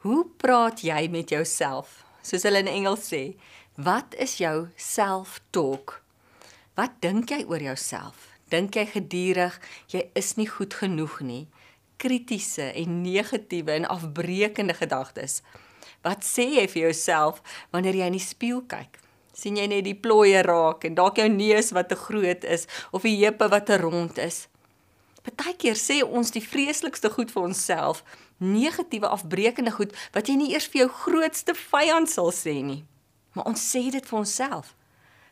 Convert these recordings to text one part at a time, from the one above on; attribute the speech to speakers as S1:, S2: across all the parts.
S1: Hoe praat jy met jouself? Soos hulle in Engels sê, wat is jou self-talk? Wat dink jy oor jouself? Dink jy gedurig jy is nie goed genoeg nie? Kritiese en negatiewe en afbreekende gedagtes. Wat sê jy vir jouself wanneer jy in die spieël kyk? sien jy net die plooie raak en dalk jou neus wat te groot is of die heupe wat te rond is. Partykeer sê ons die vreeslikste goed vir onsself, negatiewe afbreekende goed wat jy nie eers vir jou grootste vyand sal sê nie. Maar ons sê dit vir onsself.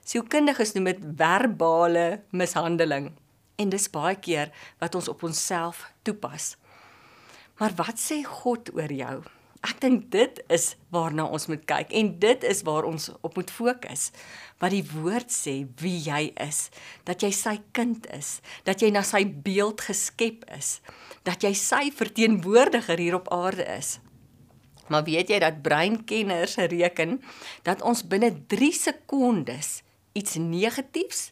S1: Sielkundiges noem dit verbale mishandeling en dis baie keer wat ons op onsself toepas. Maar wat sê God oor jou? Ek dink dit is waarna ons moet kyk en dit is waar ons op moet fokus. Wat die woord sê wie jy is, dat jy sy kind is, dat jy na sy beeld geskep is, dat jy sy verteenwoordiger hier op aarde is. Maar weet jy dat breinkenners reken dat ons binne 3 sekondes iets negatiefs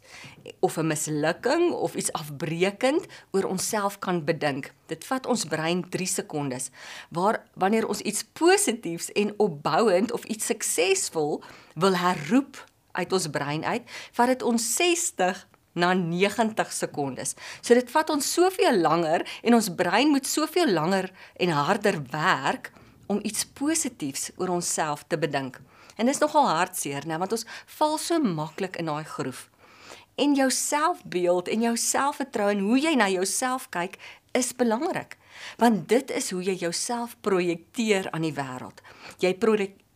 S1: of 'n mislukking of iets afbreekend oor onsself kan bedink. Dit vat ons brein 3 sekondes. Waar wanneer ons iets positiefs en opbouend of iets suksesvol wil herroep uit ons brein uit, vat dit ons 60 na 90 sekondes. So dit vat ons soveel langer en ons brein moet soveel langer en harder werk om iets positiefs oor onsself te bedink. En dis nogal hartseer, né, want ons val so maklik in daai groef. En jou selfbeeld en jou selfvertroue en hoe jy na jouself kyk is belangrik. Want dit is hoe jy jouself projekteer aan die wêreld. Jy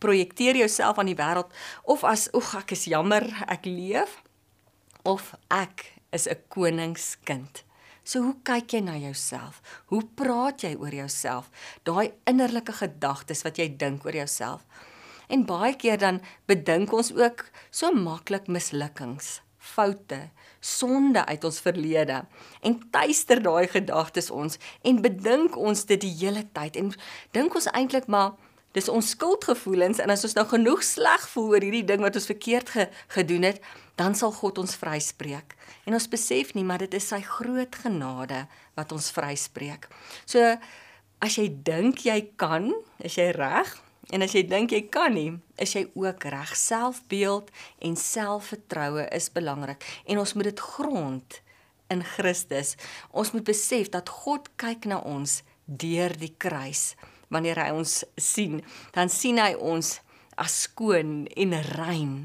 S1: projekteer jouself aan die wêreld of as oeg ek is jammer ek leef of ek is 'n koningskind. So hoe kyk jy na jouself? Hoe praat jy oor jouself? Daai innerlike gedagtes wat jy dink oor jouself. En baie keer dan bedink ons ook so maklik mislukkings, foute, sonde uit ons verlede en tuister daai gedagtes ons en bedink ons dit die hele tyd en dink ons eintlik maar dis ons skuldgevoelens en as ons nou genoeg sleg voel oor hierdie ding wat ons verkeerd ge, gedoen het, dan sal God ons vryspreek. En ons besef nie maar dit is sy groot genade wat ons vryspreek. So as jy dink jy kan, is jy reg? En as jy dink jy kan nie, is jy ook reg. Selfbeeld en selfvertroue is belangrik en ons moet dit grond in Christus. Ons moet besef dat God kyk na ons deur die kruis. Wanneer hy ons sien, dan sien hy ons as skoon en rein.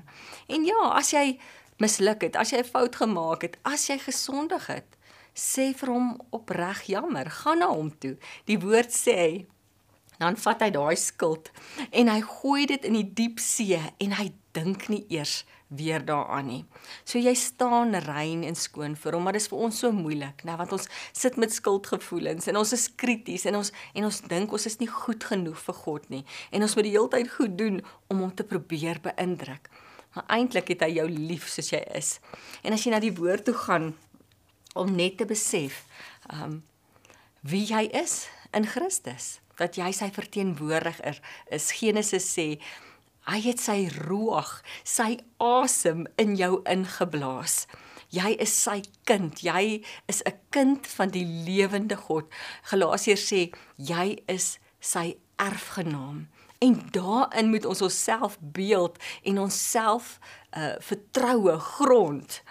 S1: En ja, as jy misluk het, as jy 'n fout gemaak het, as jy gesondig het, sê vir hom opreg jammer, gaan na hom toe. Die woord sê dan vat hy daai skuld en hy gooi dit in die diep see en hy dink nie eers weer daaraan nie. So jy staan rein en skoon vir hom, maar dit is vir ons so moeilik, né, want ons sit met skuldgevoelens en ons is krities en ons en ons dink ons is nie goed genoeg vir God nie en ons moet die hele tyd goed doen om hom te probeer beïndruk. Maar eintlik het hy jou lief soos jy is. En as jy na die woord toe gaan om net te besef, ehm um, wie jy is in Christus dat jy sy verteenwoordiger is. Genesis sê hy het sy ruach, sy asem in jou ingeblaas. Jy is sy kind. Jy is 'n kind van die lewende God. Galasiërs sê jy is sy erfgenaam. En daarin moet ons onsself beeld en onsself uh vertroue grond.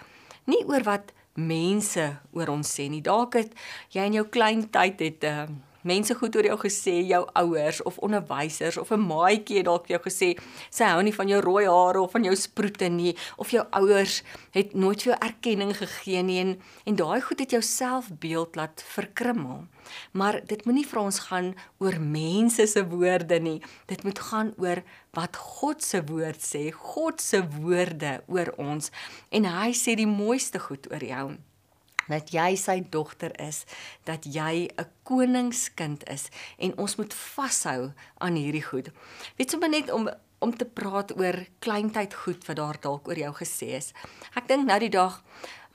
S1: Nie oor wat mense oor ons sê nie. Dalk het jy in jou klein tyd het 'n uh, mense goed oor jou gesê, jou ouers of onderwysers of 'n maatjie het dalk jou gesê sy hou nie van jou rooi hare of van jou sproete nie of jou ouers het nooit vir jou erkenning gegee nie en, en daai goed het jou selfbeeld laat verkrummel. Maar dit moenie vir ons gaan oor mense se woorde nie. Dit moet gaan oor wat God se woord sê, God se woorde oor ons en hy sê die mooiste goed oor jou dat jy sy dogter is, dat jy 'n koningskind is en ons moet vashou aan hierdie goed. Weet sommer net om om te praat oor kleintyd goed wat daar dalk oor jou gesê is. Ek dink nou die dag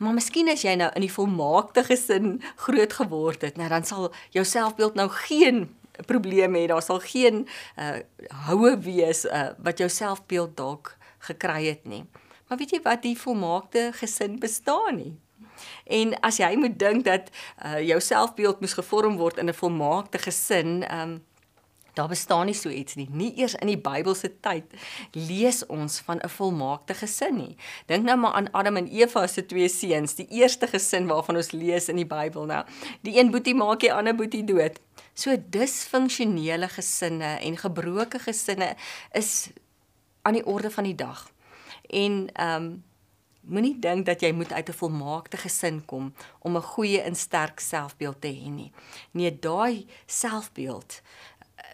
S1: Maar miskien as jy nou in die volmaakte gesin groot geword het, nou dan sal jou selfbeeld nou geen probleme hê. Daar sal geen uh houe wees uh wat jou selfbeeld dalk gekry het nie. Maar weet jy wat die volmaakte gesin bestaan nie? En as jy moet dink dat uh, jou selfbeeld moes gevorm word in 'n volmaakte gesin, um, Daar bestaan nie so iets nie. Nie eers in die Bybelse tyd lees ons van 'n volmaakte gesin nie. Dink nou maar aan Adam en Eva se twee seuns, die eerste gesin waarvan ons lees in die Bybel nou. Die een boetie maak die ander boetie dood. So disfunksionele gesinne en gebroke gesinne is aan die orde van die dag. En ehm um, moenie dink dat jy moet uit 'n volmaakte gesin kom om 'n goeie en sterk selfbeeld te hê nie. Nee, daai selfbeeld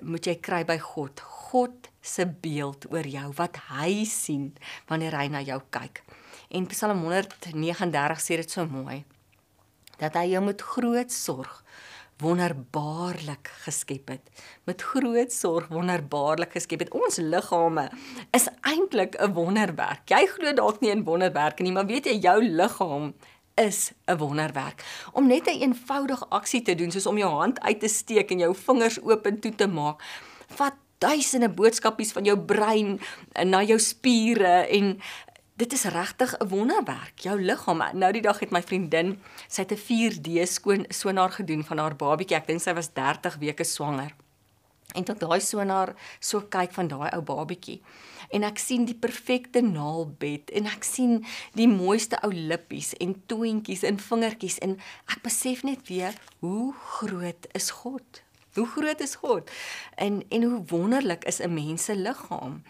S1: moet jy kry by God. God se beeld oor jou wat hy sien wanneer hy na jou kyk. En Psalm 139 sê dit so mooi dat hy jou met groot sorg wonderbaarlik geskep het. Met groot sorg wonderbaarlik geskep het. Ons liggame is eintlik 'n wonderwerk. Jy glo dalk nie in wonderwerke nie, maar weet jy jou liggaam is 'n wonderwerk. Om net 'n een eenvoudige aksie te doen soos om jou hand uit te steek en jou vingers oop en toe te maak, vat duisende boodskapies van jou brein na jou spiere en dit is regtig 'n wonderwerk. Jou liggaam. Nou die dag het my vriendin, sy het 'n 4D skoon sonaar gedoen van haar babatjie. Ek dink sy was 30 weke swanger. En tot daai sonaar so kyk van daai ou babatjie en ek sien die perfekte naalbed en ek sien die mooiste ou lippies en toentjies en vingertjies en ek besef net weer hoe groot is God. Hoe groot is God? En en hoe wonderlik is 'n mens se liggaam.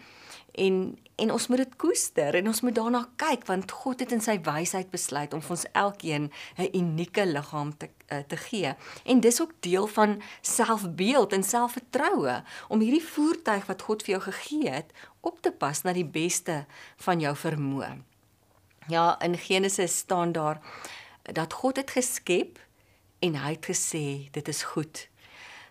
S1: En en ons moet dit koester en ons moet daarna kyk want God het in sy wysheid besluit om vir ons elkeen 'n unieke liggaam te uh, te gee. En dis ook deel van selfbeeld en selfvertroue om hierdie voertuig wat God vir jou gegee het op te pas na die beste van jou vermoë. Ja, in Genesis staan daar dat God het geskep en hy het gesê dit is goed.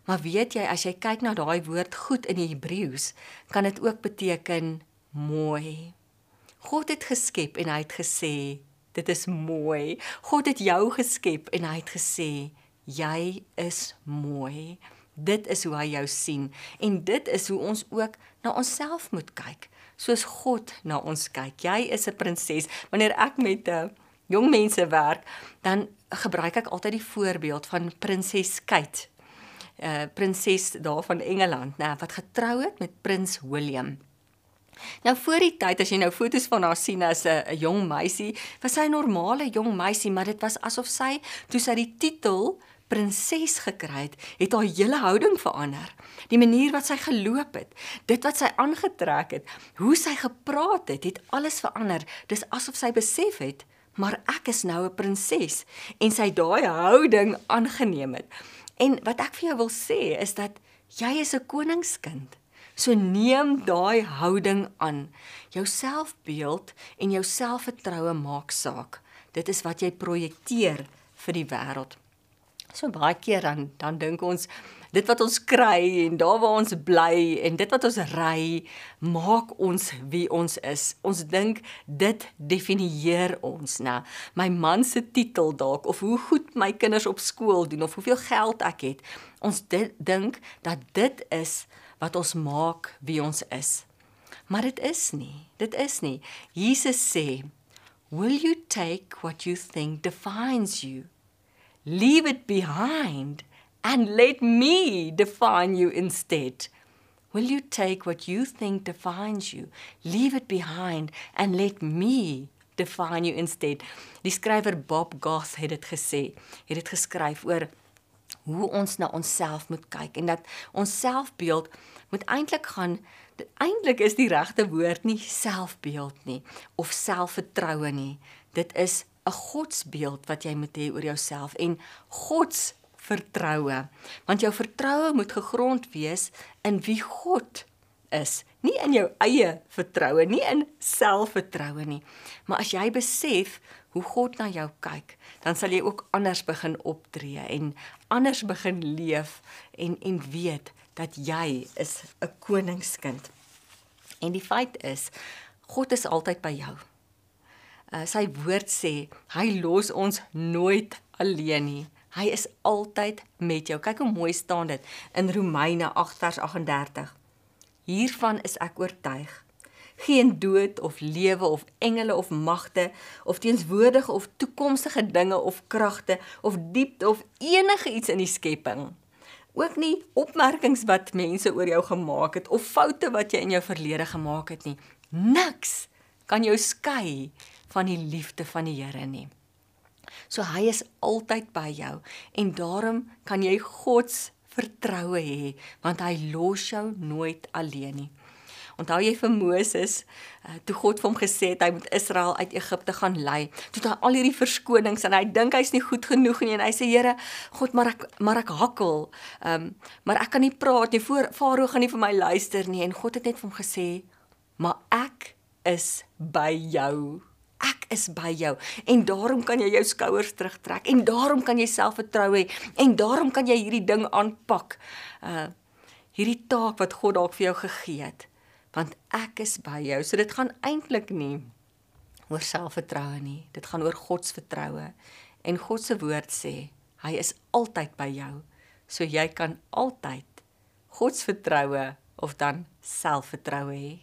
S1: Maar weet jy as jy kyk na daai woord goed in die Hebreëus, kan dit ook beteken mooi. God het geskep en hy het gesê dit is mooi. God het jou geskep en hy het gesê jy is mooi. Dit is hoe hy jou sien en dit is hoe ons ook na onsself moet kyk, soos God na ons kyk. Jy is 'n prinses. Wanneer ek met 'n uh, jong mense werk, dan gebruik ek altyd die voorbeeld van prinses Kate. Uh, prinses daar van Engeland, nê, wat getrou het met prins William. Nou voor die tyd as jy nou foto's van haar sien as 'n jong meisie, was sy 'n normale jong meisie, maar dit was asof sy toe sy die titel prinses gekry het, het haar hele houding verander. Die manier wat sy geloop het, dit wat sy aangetrek het, hoe sy gepraat het, het alles verander. Dis asof sy besef het, maar ek is nou 'n prinses en sy daai houding aangeneem het. En wat ek vir jou wil sê is dat jy is 'n koningskind. So neem daai houding aan. Jou selfbeeld en jou selfvertroue maak saak. Dit is wat jy projekteer vir die wêreld. So baie keer dan dan dink ons dit wat ons kry en daar waar ons bly en dit wat ons ry maak ons wie ons is. Ons dink dit definieer ons, né? My man se titel dalk of hoe goed my kinders op skool doen of hoeveel geld ek het. Ons dink dat dit is wat ons maak wie ons is. Maar dit is nie. Dit is nie. Jesus sê, "Will you take what you think defines you? Leave it behind and let me define you instead." Will you take what you think defines you, leave it behind and let me define you instead? Die skrywer Bob Goss het dit gesê. Het dit geskryf oor hoe ons na onsself moet kyk en dat ons selfbeeld moet eintlik gaan eintlik is die regte woord nie selfbeeld nie of selfvertroue nie dit is 'n godsbeeld wat jy moet hê oor jouself en gods vertroue want jou vertroue moet gegrond wees in wie God is nie in jou eie vertroue nie in selfvertroue nie maar as jy besef hoe God na jou kyk, dan sal jy ook anders begin optree en anders begin leef en en weet dat jy is 'n koningskind. En die feit is God is altyd by jou. Uh, sy woord sê hy los ons nooit alleen nie. Hy is altyd met jou. Kyk hoe mooi staan dit in Romeine 8:38. Hiervan is ek oortuig geen dood of lewe of engele of magte of teenswoordige of toekomstige dinge of kragte of diepte of enige iets in die skepping ook nie opmerkings wat mense oor jou gemaak het of foute wat jy in jou verlede gemaak het nie. Niks kan jou skei van die liefde van die Here nie. So hy is altyd by jou en daarom kan jy God se vertroue hê want hy los jou nooit alleen nie. Onthou jy vir Moses, uh, toe God vir hom gesê het hy moet Israel uit Egipte gaan lei. Toe het hy al hierdie verskonings en hy dink hy's nie goed genoeg nie en hy sê Here, God, maar ek maar ek hakkel. Ehm, um, maar ek kan nie praat nie. Voor Farao gaan nie vir my luister nie en God het net vir hom gesê, "Maar ek is by jou." Ek is by jou en daarom kan jy jou skouers terugtrek en daarom kan jy selfvertroue hê en daarom kan jy hierdie ding aanpak. Uh hierdie taak wat God dalk vir jou gegee het want ek is by jou. So dit gaan eintlik nie oor selfvertroue nie. Dit gaan oor God se vertroue. En God se woord sê, hy is altyd by jou. So jy kan altyd God se vertroue of dan selfvertroue hê.